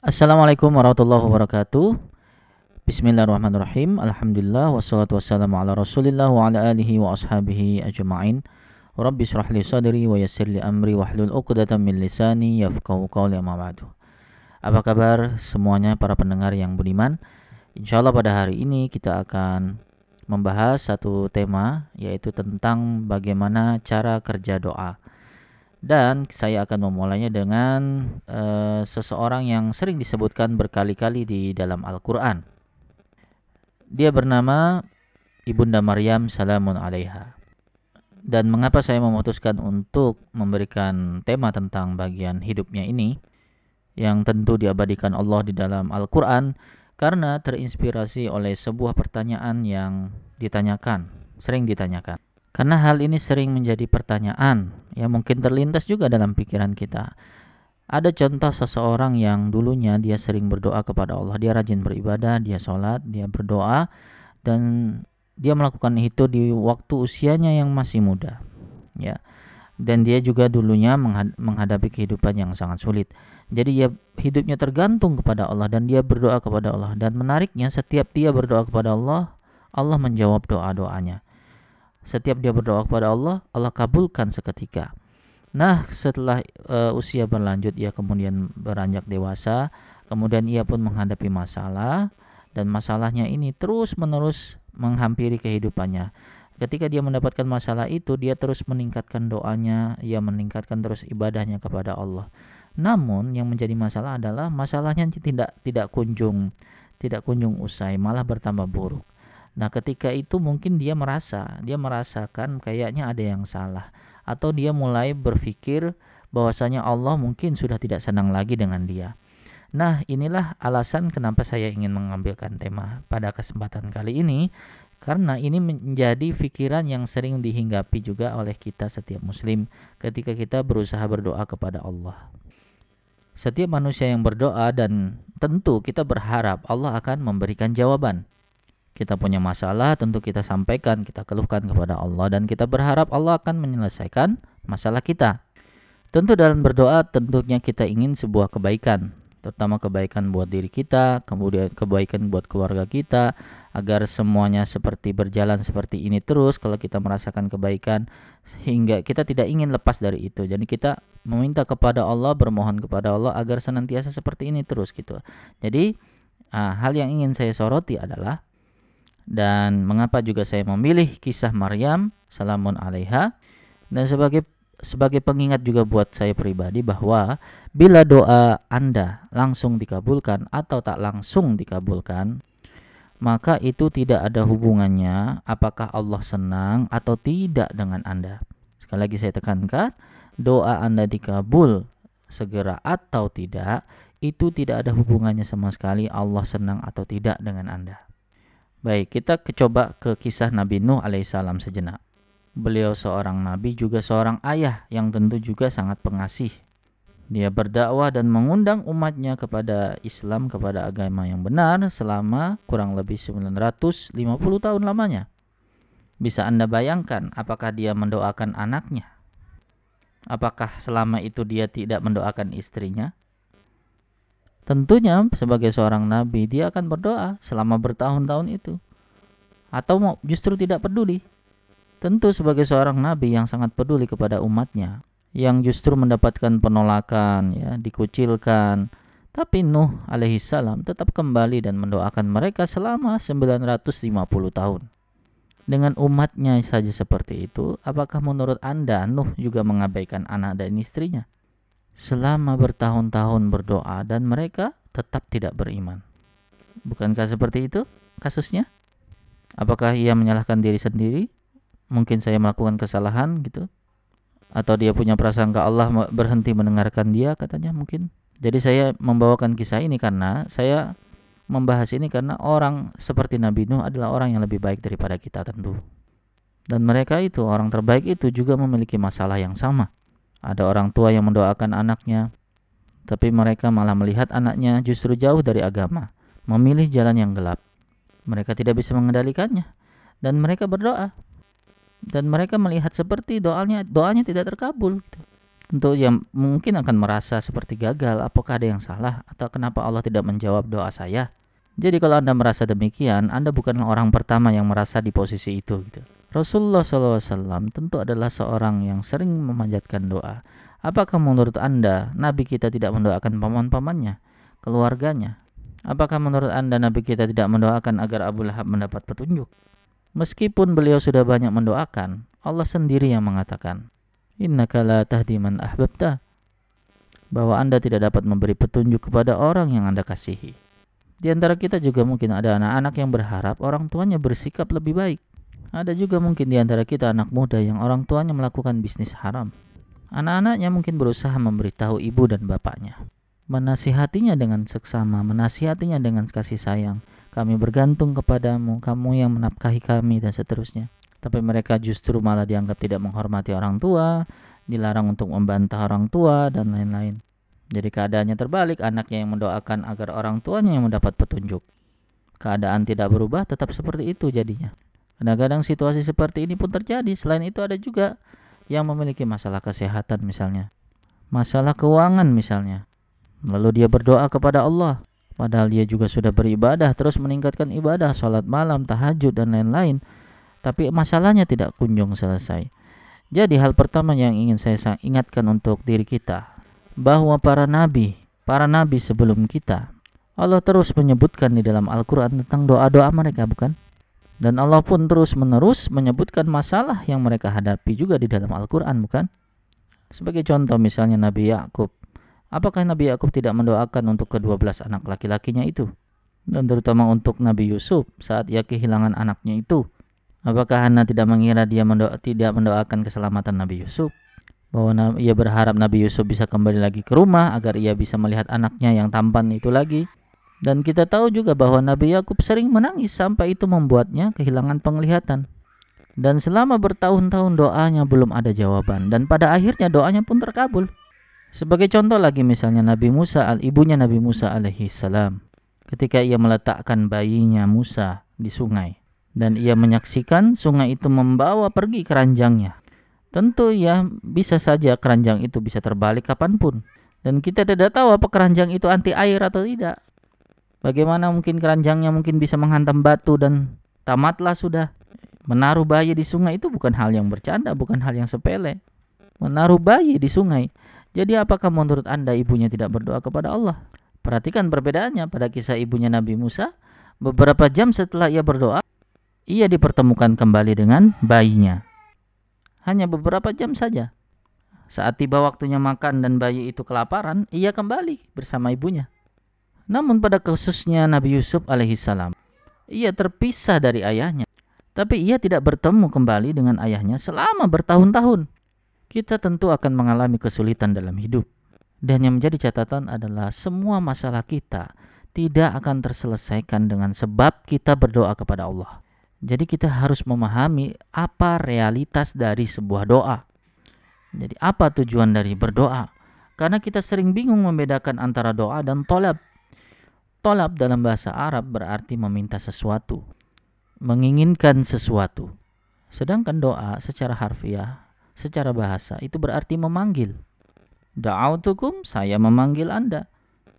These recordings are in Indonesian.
Assalamualaikum warahmatullahi wabarakatuh. Bismillahirrahmanirrahim. Alhamdulillah wassalatu wassalamu ala Rasulillah wa ala alihi wa ashabihi ajma'in. Rabbi sadri wa amri wahlul 'uqdatam min lisani yafqahu qawli amma ba'du. Apa kabar semuanya para pendengar yang budiman? Insyaallah pada hari ini kita akan membahas satu tema yaitu tentang bagaimana cara kerja doa. Dan saya akan memulainya dengan uh, seseorang yang sering disebutkan berkali-kali di dalam Al-Qur'an. Dia bernama Ibunda Maryam salamun alaiha. Dan mengapa saya memutuskan untuk memberikan tema tentang bagian hidupnya ini yang tentu diabadikan Allah di dalam Al-Qur'an karena terinspirasi oleh sebuah pertanyaan yang ditanyakan, sering ditanyakan. Karena hal ini sering menjadi pertanyaan yang mungkin terlintas juga dalam pikiran kita. Ada contoh seseorang yang dulunya dia sering berdoa kepada Allah, dia rajin beribadah, dia sholat, dia berdoa, dan dia melakukan itu di waktu usianya yang masih muda. Ya, dan dia juga dulunya menghadapi kehidupan yang sangat sulit. Jadi ya hidupnya tergantung kepada Allah dan dia berdoa kepada Allah dan menariknya setiap dia berdoa kepada Allah, Allah menjawab doa-doanya. Setiap dia berdoa kepada Allah, Allah kabulkan seketika. Nah, setelah uh, usia berlanjut ia kemudian beranjak dewasa, kemudian ia pun menghadapi masalah dan masalahnya ini terus-menerus menghampiri kehidupannya. Ketika dia mendapatkan masalah itu, dia terus meningkatkan doanya, ia meningkatkan terus ibadahnya kepada Allah. Namun yang menjadi masalah adalah masalahnya tidak tidak kunjung tidak kunjung usai, malah bertambah buruk. Nah, ketika itu mungkin dia merasa, dia merasakan kayaknya ada yang salah atau dia mulai berpikir bahwasanya Allah mungkin sudah tidak senang lagi dengan dia. Nah, inilah alasan kenapa saya ingin mengambilkan tema pada kesempatan kali ini karena ini menjadi pikiran yang sering dihinggapi juga oleh kita setiap muslim ketika kita berusaha berdoa kepada Allah. Setiap manusia yang berdoa dan tentu kita berharap Allah akan memberikan jawaban. Kita punya masalah tentu kita sampaikan, kita keluhkan kepada Allah dan kita berharap Allah akan menyelesaikan masalah kita. Tentu dalam berdoa tentunya kita ingin sebuah kebaikan, terutama kebaikan buat diri kita, kemudian kebaikan buat keluarga kita, agar semuanya seperti berjalan seperti ini terus kalau kita merasakan kebaikan sehingga kita tidak ingin lepas dari itu. Jadi kita meminta kepada Allah, bermohon kepada Allah agar senantiasa seperti ini terus gitu. Jadi uh, hal yang ingin saya soroti adalah dan mengapa juga saya memilih kisah Maryam salamun alaiha dan sebagai sebagai pengingat juga buat saya pribadi bahwa bila doa Anda langsung dikabulkan atau tak langsung dikabulkan maka itu tidak ada hubungannya apakah Allah senang atau tidak dengan Anda. Sekali lagi saya tekankan, doa Anda dikabul segera atau tidak, itu tidak ada hubungannya sama sekali Allah senang atau tidak dengan Anda. Baik, kita coba ke kisah Nabi Nuh alaihissalam sejenak. Beliau seorang nabi juga seorang ayah yang tentu juga sangat pengasih dia berdakwah dan mengundang umatnya kepada Islam, kepada agama yang benar selama kurang lebih 950 tahun lamanya. Bisa Anda bayangkan apakah dia mendoakan anaknya? Apakah selama itu dia tidak mendoakan istrinya? Tentunya sebagai seorang nabi dia akan berdoa selama bertahun-tahun itu. Atau justru tidak peduli. Tentu sebagai seorang nabi yang sangat peduli kepada umatnya, yang justru mendapatkan penolakan, ya, dikucilkan. Tapi Nuh alaihissalam tetap kembali dan mendoakan mereka selama 950 tahun. Dengan umatnya saja seperti itu, apakah menurut Anda Nuh juga mengabaikan anak dan istrinya? Selama bertahun-tahun berdoa dan mereka tetap tidak beriman. Bukankah seperti itu kasusnya? Apakah ia menyalahkan diri sendiri? Mungkin saya melakukan kesalahan gitu atau dia punya prasangka Allah berhenti mendengarkan dia katanya mungkin. Jadi saya membawakan kisah ini karena saya membahas ini karena orang seperti Nabi Nuh adalah orang yang lebih baik daripada kita tentu. Dan mereka itu orang terbaik itu juga memiliki masalah yang sama. Ada orang tua yang mendoakan anaknya, tapi mereka malah melihat anaknya justru jauh dari agama, memilih jalan yang gelap. Mereka tidak bisa mengendalikannya dan mereka berdoa dan mereka melihat seperti doanya doanya tidak terkabul. Tentu yang mungkin akan merasa seperti gagal, apakah ada yang salah atau kenapa Allah tidak menjawab doa saya? Jadi kalau Anda merasa demikian, Anda bukanlah orang pertama yang merasa di posisi itu gitu. Rasulullah SAW tentu adalah seorang yang sering memanjatkan doa. Apakah menurut Anda Nabi kita tidak mendoakan paman-pamannya, keluarganya? Apakah menurut Anda Nabi kita tidak mendoakan agar Abu Lahab mendapat petunjuk? Meskipun beliau sudah banyak mendoakan, Allah sendiri yang mengatakan, innaka la tahdi man ahbabta bahwa Anda tidak dapat memberi petunjuk kepada orang yang Anda kasihi. Di antara kita juga mungkin ada anak-anak yang berharap orang tuanya bersikap lebih baik. Ada juga mungkin di antara kita anak muda yang orang tuanya melakukan bisnis haram. Anak-anaknya mungkin berusaha memberitahu ibu dan bapaknya. Menasihatinya dengan seksama, menasihatinya dengan kasih sayang. Kami bergantung kepadamu, kamu yang menafkahi kami dan seterusnya tapi mereka justru malah dianggap tidak menghormati orang tua, dilarang untuk membantah orang tua dan lain-lain. Jadi keadaannya terbalik, anaknya yang mendoakan agar orang tuanya yang mendapat petunjuk. Keadaan tidak berubah, tetap seperti itu jadinya. Kadang-kadang situasi seperti ini pun terjadi. Selain itu ada juga yang memiliki masalah kesehatan misalnya. Masalah keuangan misalnya. Lalu dia berdoa kepada Allah. Padahal dia juga sudah beribadah, terus meningkatkan ibadah, sholat malam, tahajud, dan lain-lain tapi masalahnya tidak kunjung selesai. Jadi hal pertama yang ingin saya ingatkan untuk diri kita bahwa para nabi, para nabi sebelum kita, Allah terus menyebutkan di dalam Al-Qur'an tentang doa-doa mereka, bukan? Dan Allah pun terus-menerus menyebutkan masalah yang mereka hadapi juga di dalam Al-Qur'an, bukan? Sebagai contoh misalnya Nabi Yakub. Apakah Nabi Yakub tidak mendoakan untuk kedua belas anak laki-lakinya itu? Dan terutama untuk Nabi Yusuf saat ia kehilangan anaknya itu Apakah Hana tidak mengira dia mendoa, tidak mendoakan keselamatan Nabi Yusuf? Bahwa ia berharap Nabi Yusuf bisa kembali lagi ke rumah agar ia bisa melihat anaknya yang tampan itu lagi. Dan kita tahu juga bahwa Nabi Yakub sering menangis sampai itu membuatnya kehilangan penglihatan. Dan selama bertahun-tahun doanya belum ada jawaban dan pada akhirnya doanya pun terkabul. Sebagai contoh lagi misalnya Nabi Musa al ibunya Nabi Musa alaihi salam ketika ia meletakkan bayinya Musa di sungai dan ia menyaksikan sungai itu membawa pergi keranjangnya. Tentu ya bisa saja keranjang itu bisa terbalik kapan pun. Dan kita tidak tahu apa keranjang itu anti air atau tidak. Bagaimana mungkin keranjangnya mungkin bisa menghantam batu dan tamatlah sudah. Menaruh bayi di sungai itu bukan hal yang bercanda, bukan hal yang sepele. Menaruh bayi di sungai. Jadi apakah menurut Anda ibunya tidak berdoa kepada Allah? Perhatikan perbedaannya pada kisah ibunya Nabi Musa. Beberapa jam setelah ia berdoa, ia dipertemukan kembali dengan bayinya. Hanya beberapa jam saja. Saat tiba waktunya makan dan bayi itu kelaparan, ia kembali bersama ibunya. Namun pada khususnya Nabi Yusuf alaihissalam, ia terpisah dari ayahnya. Tapi ia tidak bertemu kembali dengan ayahnya selama bertahun-tahun. Kita tentu akan mengalami kesulitan dalam hidup. Dan yang menjadi catatan adalah semua masalah kita tidak akan terselesaikan dengan sebab kita berdoa kepada Allah. Jadi kita harus memahami apa realitas dari sebuah doa. Jadi apa tujuan dari berdoa? Karena kita sering bingung membedakan antara doa dan tolab. Tolab dalam bahasa Arab berarti meminta sesuatu, menginginkan sesuatu. Sedangkan doa secara harfiah, secara bahasa itu berarti memanggil. Da'autukum, saya memanggil Anda.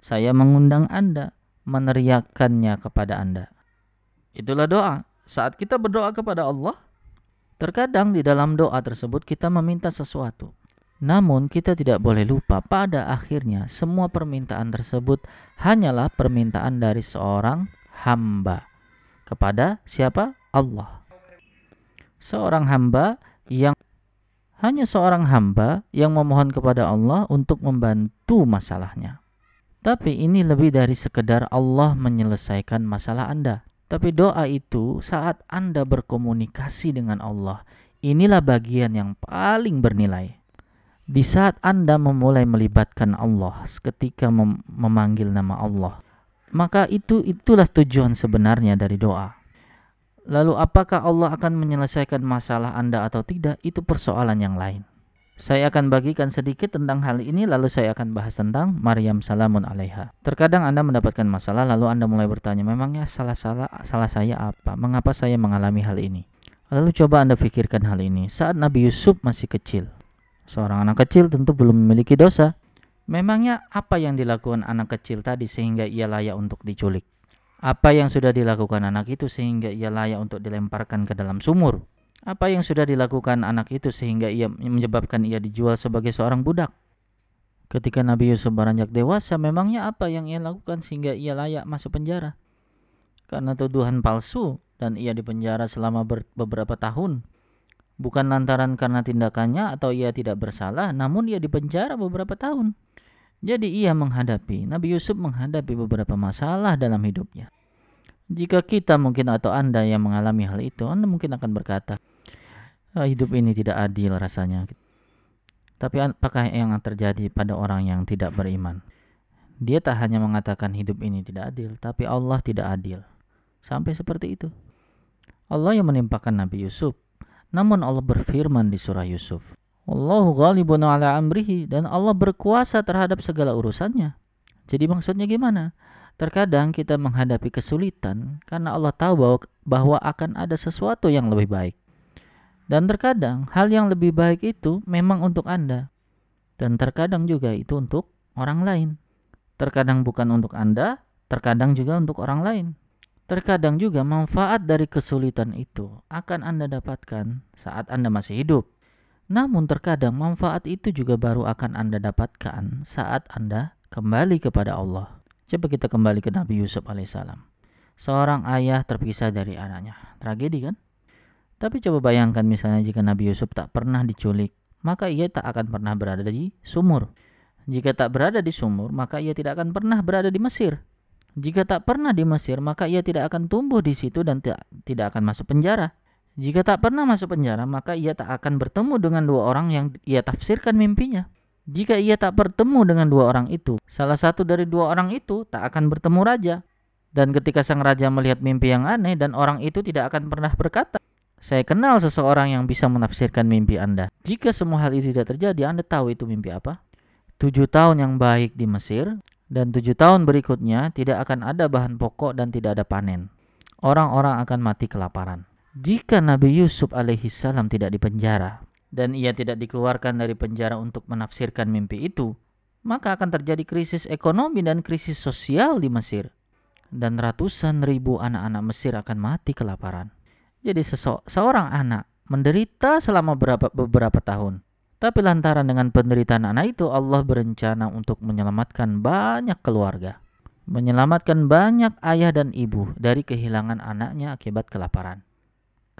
Saya mengundang Anda, meneriakannya kepada Anda. Itulah doa. Saat kita berdoa kepada Allah, terkadang di dalam doa tersebut kita meminta sesuatu. Namun kita tidak boleh lupa pada akhirnya semua permintaan tersebut hanyalah permintaan dari seorang hamba. Kepada siapa? Allah. Seorang hamba yang hanya seorang hamba yang memohon kepada Allah untuk membantu masalahnya. Tapi ini lebih dari sekedar Allah menyelesaikan masalah Anda. Tapi doa itu saat Anda berkomunikasi dengan Allah, inilah bagian yang paling bernilai. Di saat Anda memulai melibatkan Allah ketika mem memanggil nama Allah, maka itu itulah tujuan sebenarnya dari doa. Lalu apakah Allah akan menyelesaikan masalah Anda atau tidak? Itu persoalan yang lain. Saya akan bagikan sedikit tentang hal ini lalu saya akan bahas tentang Maryam salamun alaiha. Terkadang Anda mendapatkan masalah lalu Anda mulai bertanya, memangnya salah-salah salah saya apa? Mengapa saya mengalami hal ini? Lalu coba Anda pikirkan hal ini. Saat Nabi Yusuf masih kecil, Seorang anak kecil tentu belum memiliki dosa. Memangnya apa yang dilakukan anak kecil tadi sehingga ia layak untuk diculik? Apa yang sudah dilakukan anak itu sehingga ia layak untuk dilemparkan ke dalam sumur? Apa yang sudah dilakukan anak itu sehingga ia menyebabkan ia dijual sebagai seorang budak? Ketika Nabi Yusuf beranjak dewasa, memangnya apa yang ia lakukan sehingga ia layak masuk penjara? Karena tuduhan palsu dan ia dipenjara selama beberapa tahun. Bukan lantaran karena tindakannya atau ia tidak bersalah, namun ia dipenjara beberapa tahun. Jadi ia menghadapi, Nabi Yusuf menghadapi beberapa masalah dalam hidupnya. Jika kita mungkin atau Anda yang mengalami hal itu, Anda mungkin akan berkata, ah, hidup ini tidak adil rasanya. Tapi apakah yang terjadi pada orang yang tidak beriman? Dia tak hanya mengatakan hidup ini tidak adil, tapi Allah tidak adil. Sampai seperti itu. Allah yang menimpakan Nabi Yusuf. Namun Allah berfirman di surah Yusuf, Allahu ghalibun ala amrihi dan Allah berkuasa terhadap segala urusannya. Jadi maksudnya gimana? Terkadang kita menghadapi kesulitan karena Allah tahu bahwa, bahwa akan ada sesuatu yang lebih baik. Dan terkadang hal yang lebih baik itu memang untuk Anda. Dan terkadang juga itu untuk orang lain. Terkadang bukan untuk Anda, terkadang juga untuk orang lain. Terkadang juga manfaat dari kesulitan itu akan Anda dapatkan saat Anda masih hidup. Namun terkadang manfaat itu juga baru akan Anda dapatkan saat Anda kembali kepada Allah. Coba kita kembali ke Nabi Yusuf alaihissalam. Seorang ayah terpisah dari anaknya. Tragedi kan? Tapi coba bayangkan misalnya jika Nabi Yusuf tak pernah diculik, maka ia tak akan pernah berada di sumur. Jika tak berada di sumur, maka ia tidak akan pernah berada di Mesir. Jika tak pernah di Mesir, maka ia tidak akan tumbuh di situ dan tidak, akan masuk penjara. Jika tak pernah masuk penjara, maka ia tak akan bertemu dengan dua orang yang ia tafsirkan mimpinya. Jika ia tak bertemu dengan dua orang itu, salah satu dari dua orang itu tak akan bertemu raja. Dan ketika sang raja melihat mimpi yang aneh dan orang itu tidak akan pernah berkata, saya kenal seseorang yang bisa menafsirkan mimpi Anda. Jika semua hal itu tidak terjadi, Anda tahu itu mimpi apa? Tujuh tahun yang baik di Mesir, dan tujuh tahun berikutnya tidak akan ada bahan pokok dan tidak ada panen. Orang-orang akan mati kelaparan. Jika Nabi Yusuf alaihissalam tidak dipenjara dan ia tidak dikeluarkan dari penjara untuk menafsirkan mimpi itu, maka akan terjadi krisis ekonomi dan krisis sosial di Mesir. Dan ratusan ribu anak-anak Mesir akan mati kelaparan. Jadi seorang anak menderita selama beberapa, beberapa tahun. Tapi lantaran dengan penderitaan anak itu Allah berencana untuk menyelamatkan banyak keluarga. Menyelamatkan banyak ayah dan ibu dari kehilangan anaknya akibat kelaparan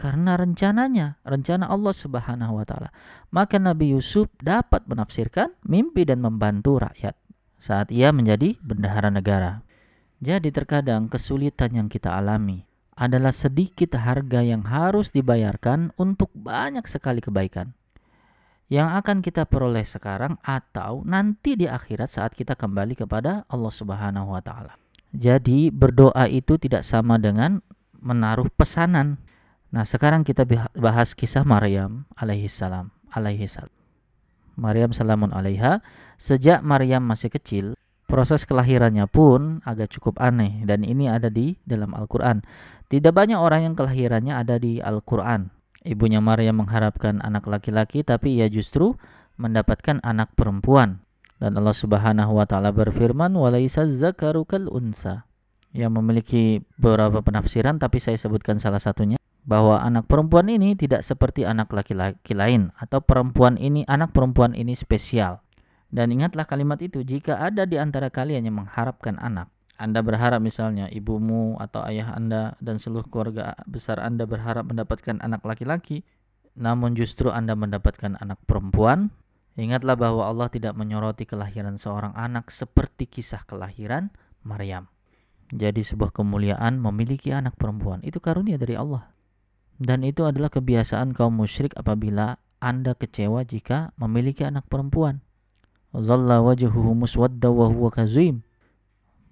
karena rencananya, rencana Allah Subhanahu wa taala. Maka Nabi Yusuf dapat menafsirkan mimpi dan membantu rakyat saat ia menjadi bendahara negara. Jadi terkadang kesulitan yang kita alami adalah sedikit harga yang harus dibayarkan untuk banyak sekali kebaikan yang akan kita peroleh sekarang atau nanti di akhirat saat kita kembali kepada Allah Subhanahu wa taala. Jadi berdoa itu tidak sama dengan menaruh pesanan Nah, sekarang kita bahas kisah Maryam alaihissalam. Alaihissalam. Maryam salamun alaiha. Sejak Maryam masih kecil, proses kelahirannya pun agak cukup aneh dan ini ada di dalam Al-Qur'an. Tidak banyak orang yang kelahirannya ada di Al-Qur'an. Ibunya Maryam mengharapkan anak laki-laki tapi ia justru mendapatkan anak perempuan. Dan Allah Subhanahu wa taala berfirman, "Walaisa zakaru kal unsa." Yang memiliki beberapa penafsiran tapi saya sebutkan salah satunya bahwa anak perempuan ini tidak seperti anak laki-laki lain atau perempuan ini anak perempuan ini spesial. Dan ingatlah kalimat itu jika ada di antara kalian yang mengharapkan anak, Anda berharap misalnya ibumu atau ayah Anda dan seluruh keluarga besar Anda berharap mendapatkan anak laki-laki, namun justru Anda mendapatkan anak perempuan, ingatlah bahwa Allah tidak menyoroti kelahiran seorang anak seperti kisah kelahiran Maryam. Jadi sebuah kemuliaan memiliki anak perempuan itu karunia dari Allah. Dan itu adalah kebiasaan kaum musyrik apabila Anda kecewa jika memiliki anak perempuan. Zalla wajhuhu muswadda wa kazim.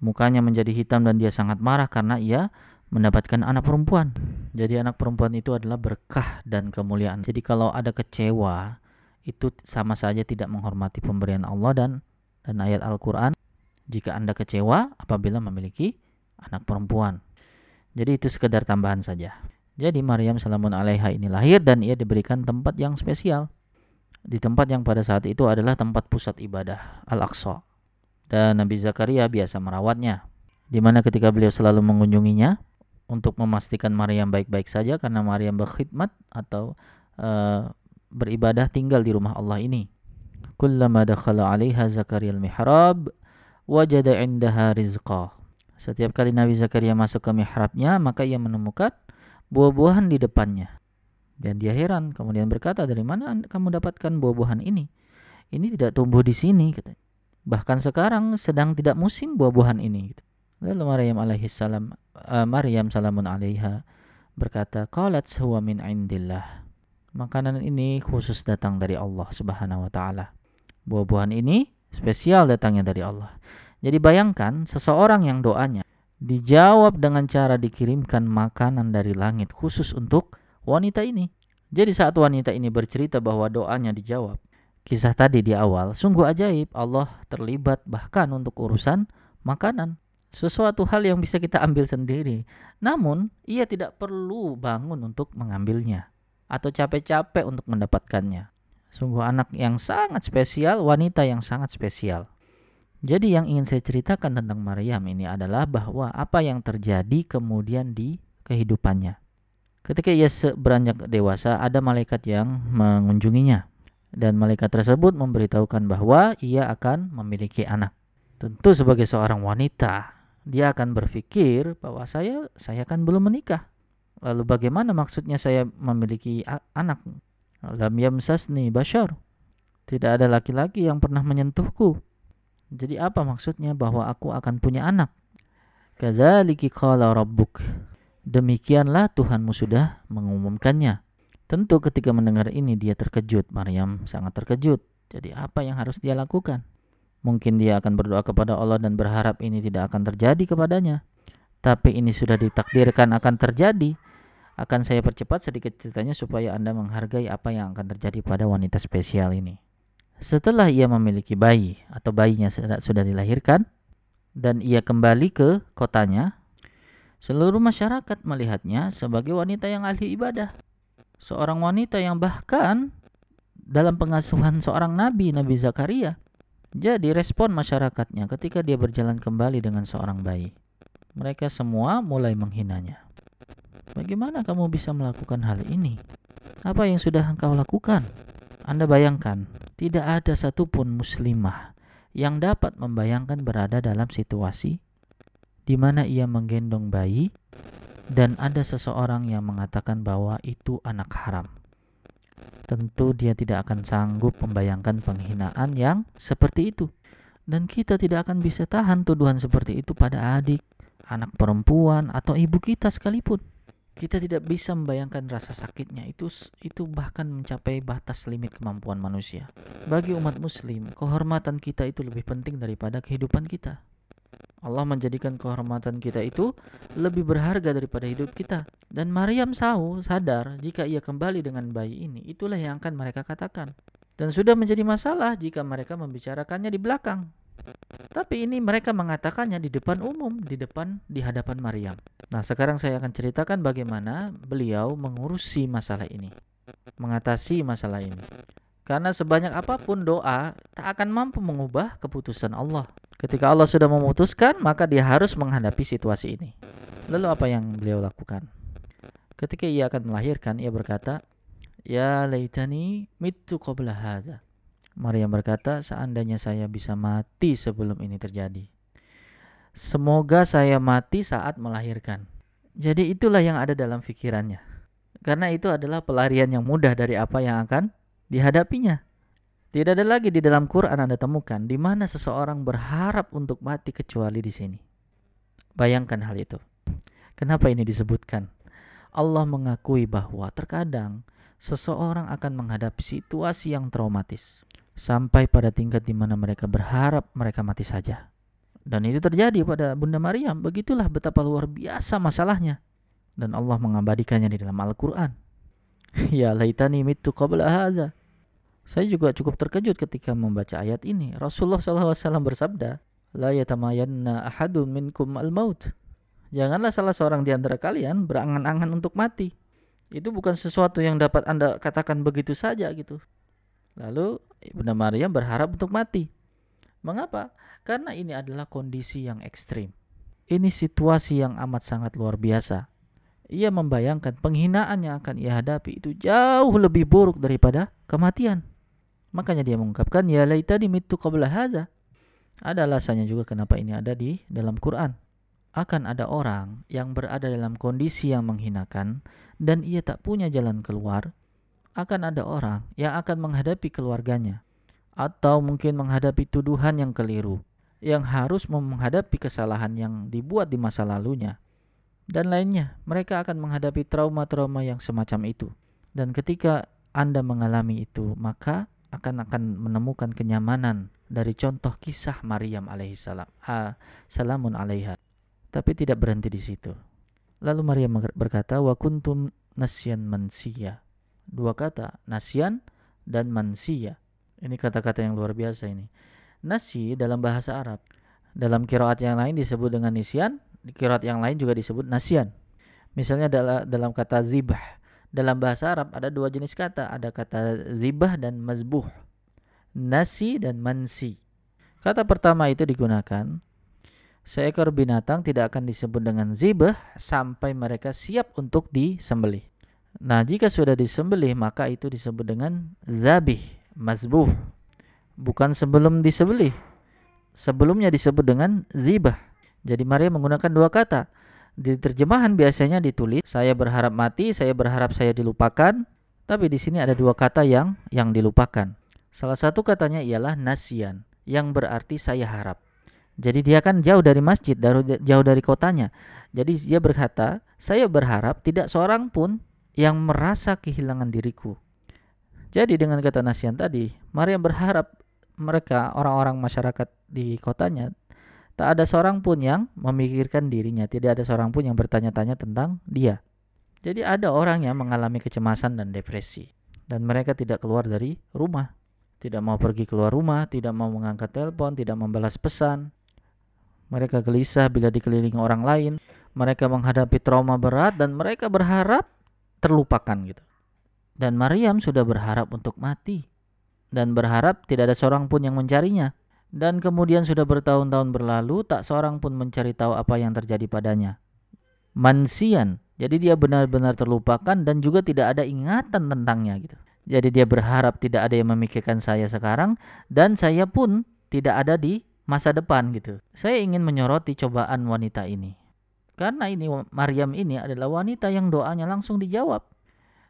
Mukanya menjadi hitam dan dia sangat marah karena ia mendapatkan anak perempuan. Jadi anak perempuan itu adalah berkah dan kemuliaan. Jadi kalau ada kecewa itu sama saja tidak menghormati pemberian Allah dan dan ayat Al-Qur'an jika Anda kecewa apabila memiliki anak perempuan. Jadi itu sekedar tambahan saja. Jadi Maryam salamun alaiha ini lahir dan ia diberikan tempat yang spesial. di tempat yang pada saat itu adalah tempat pusat ibadah Al-Aqsa. Dan Nabi Zakaria biasa merawatnya. Di mana ketika beliau selalu mengunjunginya untuk memastikan Maryam baik-baik saja karena Maryam berkhidmat atau uh, beribadah tinggal di rumah Allah ini. Kullama dakhala 'alaiha Zakaria al-mihrab wajada 'indaha rizqa. Setiap kali Nabi Zakaria masuk ke mihrabnya, maka ia menemukan buah-buahan di depannya. Dan dia heran, kemudian berkata, "Dari mana kamu dapatkan buah-buahan ini? Ini tidak tumbuh di sini." Katanya. Bahkan sekarang sedang tidak musim buah-buahan ini. Gitu. Lalu Maryam alaihissalam, uh, Maryam salamun alaiha berkata, "Qalat huwa min indillah." Makanan ini khusus datang dari Allah Subhanahu wa taala. Buah-buahan ini spesial datangnya dari Allah. Jadi bayangkan seseorang yang doanya dijawab dengan cara dikirimkan makanan dari langit khusus untuk wanita ini. Jadi saat wanita ini bercerita bahwa doanya dijawab, kisah tadi di awal sungguh ajaib Allah terlibat bahkan untuk urusan makanan. Sesuatu hal yang bisa kita ambil sendiri. Namun, ia tidak perlu bangun untuk mengambilnya atau capek-capek untuk mendapatkannya. Sungguh anak yang sangat spesial, wanita yang sangat spesial. Jadi yang ingin saya ceritakan tentang Maryam ini adalah bahwa apa yang terjadi kemudian di kehidupannya. Ketika ia beranjak dewasa, ada malaikat yang mengunjunginya. Dan malaikat tersebut memberitahukan bahwa ia akan memiliki anak. Tentu sebagai seorang wanita, dia akan berpikir bahwa saya saya kan belum menikah. Lalu bagaimana maksudnya saya memiliki anak? Lam yamsasni bashar. Tidak ada laki-laki yang pernah menyentuhku jadi apa maksudnya bahwa aku akan punya anak? Kazaliki qala rabbuk. Demikianlah Tuhanmu sudah mengumumkannya. Tentu ketika mendengar ini dia terkejut. Maryam sangat terkejut. Jadi apa yang harus dia lakukan? Mungkin dia akan berdoa kepada Allah dan berharap ini tidak akan terjadi kepadanya. Tapi ini sudah ditakdirkan akan terjadi. Akan saya percepat sedikit ceritanya supaya Anda menghargai apa yang akan terjadi pada wanita spesial ini. Setelah ia memiliki bayi atau bayinya sudah dilahirkan dan ia kembali ke kotanya, seluruh masyarakat melihatnya sebagai wanita yang ahli ibadah. Seorang wanita yang bahkan dalam pengasuhan seorang nabi, Nabi Zakaria. Jadi respon masyarakatnya ketika dia berjalan kembali dengan seorang bayi. Mereka semua mulai menghinanya. Bagaimana kamu bisa melakukan hal ini? Apa yang sudah engkau lakukan? Anda bayangkan, tidak ada satupun muslimah yang dapat membayangkan berada dalam situasi di mana ia menggendong bayi dan ada seseorang yang mengatakan bahwa itu anak haram. Tentu dia tidak akan sanggup membayangkan penghinaan yang seperti itu. Dan kita tidak akan bisa tahan tuduhan seperti itu pada adik, anak perempuan, atau ibu kita sekalipun kita tidak bisa membayangkan rasa sakitnya itu itu bahkan mencapai batas limit kemampuan manusia. Bagi umat muslim, kehormatan kita itu lebih penting daripada kehidupan kita. Allah menjadikan kehormatan kita itu lebih berharga daripada hidup kita. Dan Maryam tahu, sadar jika ia kembali dengan bayi ini, itulah yang akan mereka katakan. Dan sudah menjadi masalah jika mereka membicarakannya di belakang. Tapi ini mereka mengatakannya di depan umum, di depan di hadapan Maryam. Nah, sekarang saya akan ceritakan bagaimana beliau mengurusi masalah ini, mengatasi masalah ini. Karena sebanyak apa pun doa tak akan mampu mengubah keputusan Allah. Ketika Allah sudah memutuskan, maka dia harus menghadapi situasi ini. Lalu apa yang beliau lakukan? Ketika ia akan melahirkan, ia berkata, "Ya laitani mitu qabla hadza." Maryam berkata, seandainya saya bisa mati sebelum ini terjadi. Semoga saya mati saat melahirkan. Jadi itulah yang ada dalam pikirannya. Karena itu adalah pelarian yang mudah dari apa yang akan dihadapinya. Tidak ada lagi di dalam Quran Anda temukan di mana seseorang berharap untuk mati kecuali di sini. Bayangkan hal itu. Kenapa ini disebutkan? Allah mengakui bahwa terkadang seseorang akan menghadapi situasi yang traumatis sampai pada tingkat di mana mereka berharap mereka mati saja. Dan itu terjadi pada Bunda Maryam. Begitulah betapa luar biasa masalahnya. Dan Allah mengabadikannya di dalam Al-Quran. ya laitani mitu qabla haza. Saya juga cukup terkejut ketika membaca ayat ini. Rasulullah SAW bersabda, La yatamayanna ahadun minkum al-maut. Janganlah salah seorang di antara kalian berangan-angan untuk mati. Itu bukan sesuatu yang dapat Anda katakan begitu saja gitu. Lalu Ibnu Maryam berharap untuk mati. Mengapa? Karena ini adalah kondisi yang ekstrim. Ini situasi yang amat sangat luar biasa. Ia membayangkan penghinaan yang akan ia hadapi itu jauh lebih buruk daripada kematian. Makanya dia mengungkapkan ya laitani mitu qabla hadza. Ada alasannya juga kenapa ini ada di dalam Quran. Akan ada orang yang berada dalam kondisi yang menghinakan dan ia tak punya jalan keluar. Akan ada orang yang akan menghadapi keluarganya atau mungkin menghadapi tuduhan yang keliru yang harus menghadapi kesalahan yang dibuat di masa lalunya dan lainnya. Mereka akan menghadapi trauma-trauma yang semacam itu. Dan ketika Anda mengalami itu, maka akan akan menemukan kenyamanan dari contoh kisah Maryam alaihissalam. Salamun alaiha. Tapi tidak berhenti di situ. Lalu Maryam berkata, "Wa kuntum nasyan mansiya." Dua kata, nasyan dan mansiya. Ini kata-kata yang luar biasa ini. Nasi dalam bahasa Arab. Dalam kiraat yang lain disebut dengan nisyan, di kirat yang lain juga disebut nasian. Misalnya dalam kata zibah. Dalam bahasa Arab ada dua jenis kata. Ada kata zibah dan mazbuh. Nasi dan mansi. Kata pertama itu digunakan. Seekor binatang tidak akan disebut dengan zibah sampai mereka siap untuk disembelih. Nah, jika sudah disembelih maka itu disebut dengan zabih, mazbuh. Bukan sebelum disembelih. Sebelumnya disebut dengan zibah. Jadi Maria menggunakan dua kata. Di terjemahan biasanya ditulis saya berharap mati, saya berharap saya dilupakan, tapi di sini ada dua kata yang yang dilupakan. Salah satu katanya ialah nasian, yang berarti saya harap. Jadi dia kan jauh dari masjid, jauh dari kotanya. Jadi dia berkata, saya berharap tidak seorang pun yang merasa kehilangan diriku. Jadi dengan kata nasian tadi, Maria berharap mereka orang-orang masyarakat di kotanya Tak ada seorang pun yang memikirkan dirinya, tidak ada seorang pun yang bertanya-tanya tentang dia. Jadi ada orang yang mengalami kecemasan dan depresi dan mereka tidak keluar dari rumah. Tidak mau pergi keluar rumah, tidak mau mengangkat telepon, tidak membalas pesan. Mereka gelisah bila dikelilingi orang lain, mereka menghadapi trauma berat dan mereka berharap terlupakan gitu. Dan Maryam sudah berharap untuk mati dan berharap tidak ada seorang pun yang mencarinya. Dan kemudian sudah bertahun-tahun berlalu, tak seorang pun mencari tahu apa yang terjadi padanya. Mansian, jadi dia benar-benar terlupakan dan juga tidak ada ingatan tentangnya gitu. Jadi dia berharap tidak ada yang memikirkan saya sekarang dan saya pun tidak ada di masa depan gitu. Saya ingin menyoroti cobaan wanita ini. Karena ini Maryam ini adalah wanita yang doanya langsung dijawab.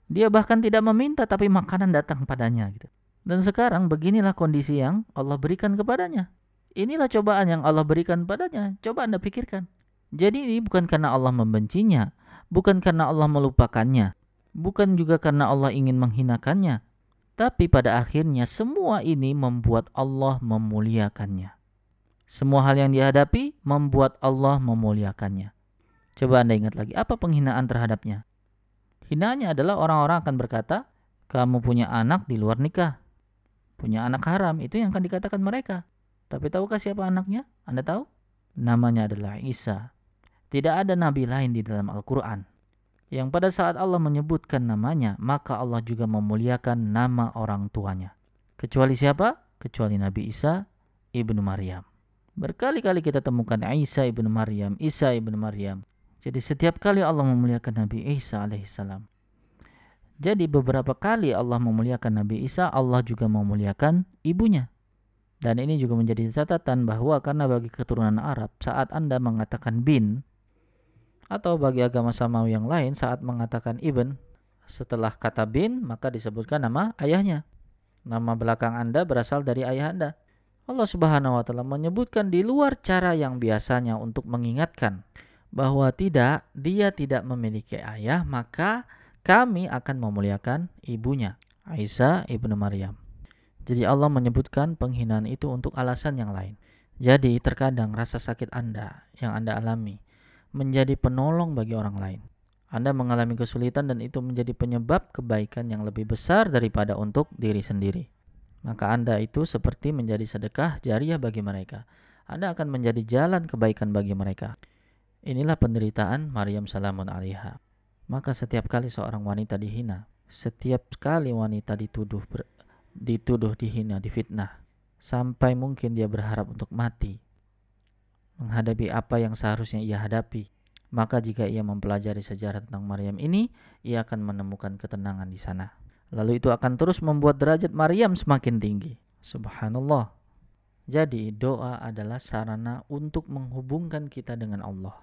Dia bahkan tidak meminta tapi makanan datang padanya gitu. Dan sekarang beginilah kondisi yang Allah berikan kepadanya. Inilah cobaan yang Allah berikan padanya. Coba Anda pikirkan. Jadi ini bukan karena Allah membencinya, bukan karena Allah melupakannya, bukan juga karena Allah ingin menghinakannya, tapi pada akhirnya semua ini membuat Allah memuliakannya. Semua hal yang dihadapi membuat Allah memuliakannya. Coba Anda ingat lagi, apa penghinaan terhadapnya? Hinaannya adalah orang-orang akan berkata, kamu punya anak di luar nikah punya anak haram, itu yang akan dikatakan mereka. Tapi tahukah siapa anaknya? Anda tahu? Namanya adalah Isa. Tidak ada nabi lain di dalam Al-Quran. Yang pada saat Allah menyebutkan namanya, maka Allah juga memuliakan nama orang tuanya. Kecuali siapa? Kecuali Nabi Isa ibnu Maryam. Berkali-kali kita temukan Isa ibnu Maryam, Isa ibnu Maryam. Jadi setiap kali Allah memuliakan Nabi Isa alaihissalam, jadi beberapa kali Allah memuliakan Nabi Isa, Allah juga memuliakan ibunya. Dan ini juga menjadi catatan bahwa karena bagi keturunan Arab saat Anda mengatakan bin atau bagi agama samawi yang lain saat mengatakan ibn setelah kata bin maka disebutkan nama ayahnya. Nama belakang Anda berasal dari ayah Anda. Allah Subhanahu wa taala menyebutkan di luar cara yang biasanya untuk mengingatkan bahwa tidak dia tidak memiliki ayah maka kami akan memuliakan ibunya, Aisyah ibnu Maryam. Jadi Allah menyebutkan penghinaan itu untuk alasan yang lain. Jadi terkadang rasa sakit Anda yang Anda alami menjadi penolong bagi orang lain. Anda mengalami kesulitan dan itu menjadi penyebab kebaikan yang lebih besar daripada untuk diri sendiri. Maka Anda itu seperti menjadi sedekah jariah bagi mereka. Anda akan menjadi jalan kebaikan bagi mereka. Inilah penderitaan Maryam salamun alaiha. Maka setiap kali seorang wanita dihina, setiap kali wanita dituduh ber, dituduh, dihina, difitnah, sampai mungkin dia berharap untuk mati, menghadapi apa yang seharusnya ia hadapi. Maka jika ia mempelajari sejarah tentang Maryam ini, ia akan menemukan ketenangan di sana. Lalu itu akan terus membuat derajat Maryam semakin tinggi. Subhanallah. Jadi doa adalah sarana untuk menghubungkan kita dengan Allah.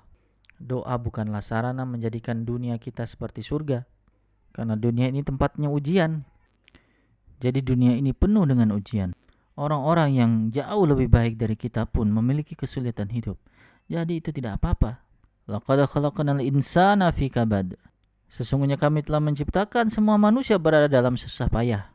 Doa bukanlah sarana menjadikan dunia kita seperti surga. Karena dunia ini tempatnya ujian. Jadi dunia ini penuh dengan ujian. Orang-orang yang jauh lebih baik dari kita pun memiliki kesulitan hidup. Jadi itu tidak apa-apa. Laqad khalaqnal insana fi kabad. Sesungguhnya kami telah menciptakan semua manusia berada dalam susah payah.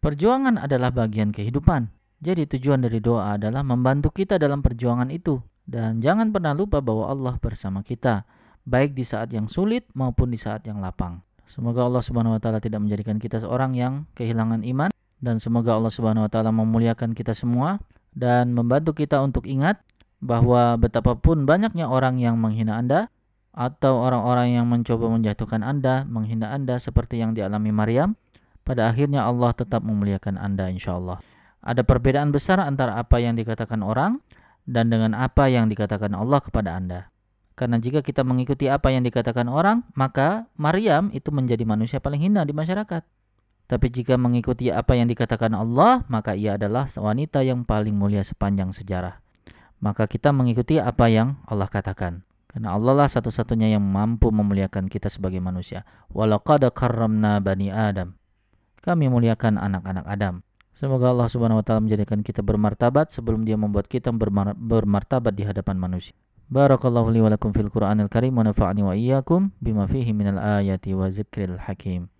Perjuangan adalah bagian kehidupan. Jadi tujuan dari doa adalah membantu kita dalam perjuangan itu. Dan jangan pernah lupa bahwa Allah bersama kita, baik di saat yang sulit maupun di saat yang lapang. Semoga Allah Subhanahu wa taala tidak menjadikan kita seorang yang kehilangan iman dan semoga Allah Subhanahu wa taala memuliakan kita semua dan membantu kita untuk ingat bahwa betapapun banyaknya orang yang menghina Anda atau orang-orang yang mencoba menjatuhkan Anda, menghina Anda seperti yang dialami Maryam, pada akhirnya Allah tetap memuliakan Anda insyaallah. Ada perbedaan besar antara apa yang dikatakan orang dan dengan apa yang dikatakan Allah kepada Anda. Karena jika kita mengikuti apa yang dikatakan orang, maka Maryam itu menjadi manusia paling hina di masyarakat. Tapi jika mengikuti apa yang dikatakan Allah, maka ia adalah wanita yang paling mulia sepanjang sejarah. Maka kita mengikuti apa yang Allah katakan. Karena Allah lah satu-satunya yang mampu memuliakan kita sebagai manusia. Walaqad karramna bani Adam. Kami muliakan anak-anak Adam. Semoga Allah Subhanahu wa taala menjadikan kita bermartabat sebelum Dia membuat kita bermar bermartabat di hadapan manusia. Barakallahu li wa lakum fil Qur'anil Karim wa nafa'ani wa iyyakum bima fihi minal ayati wa zikril hakim.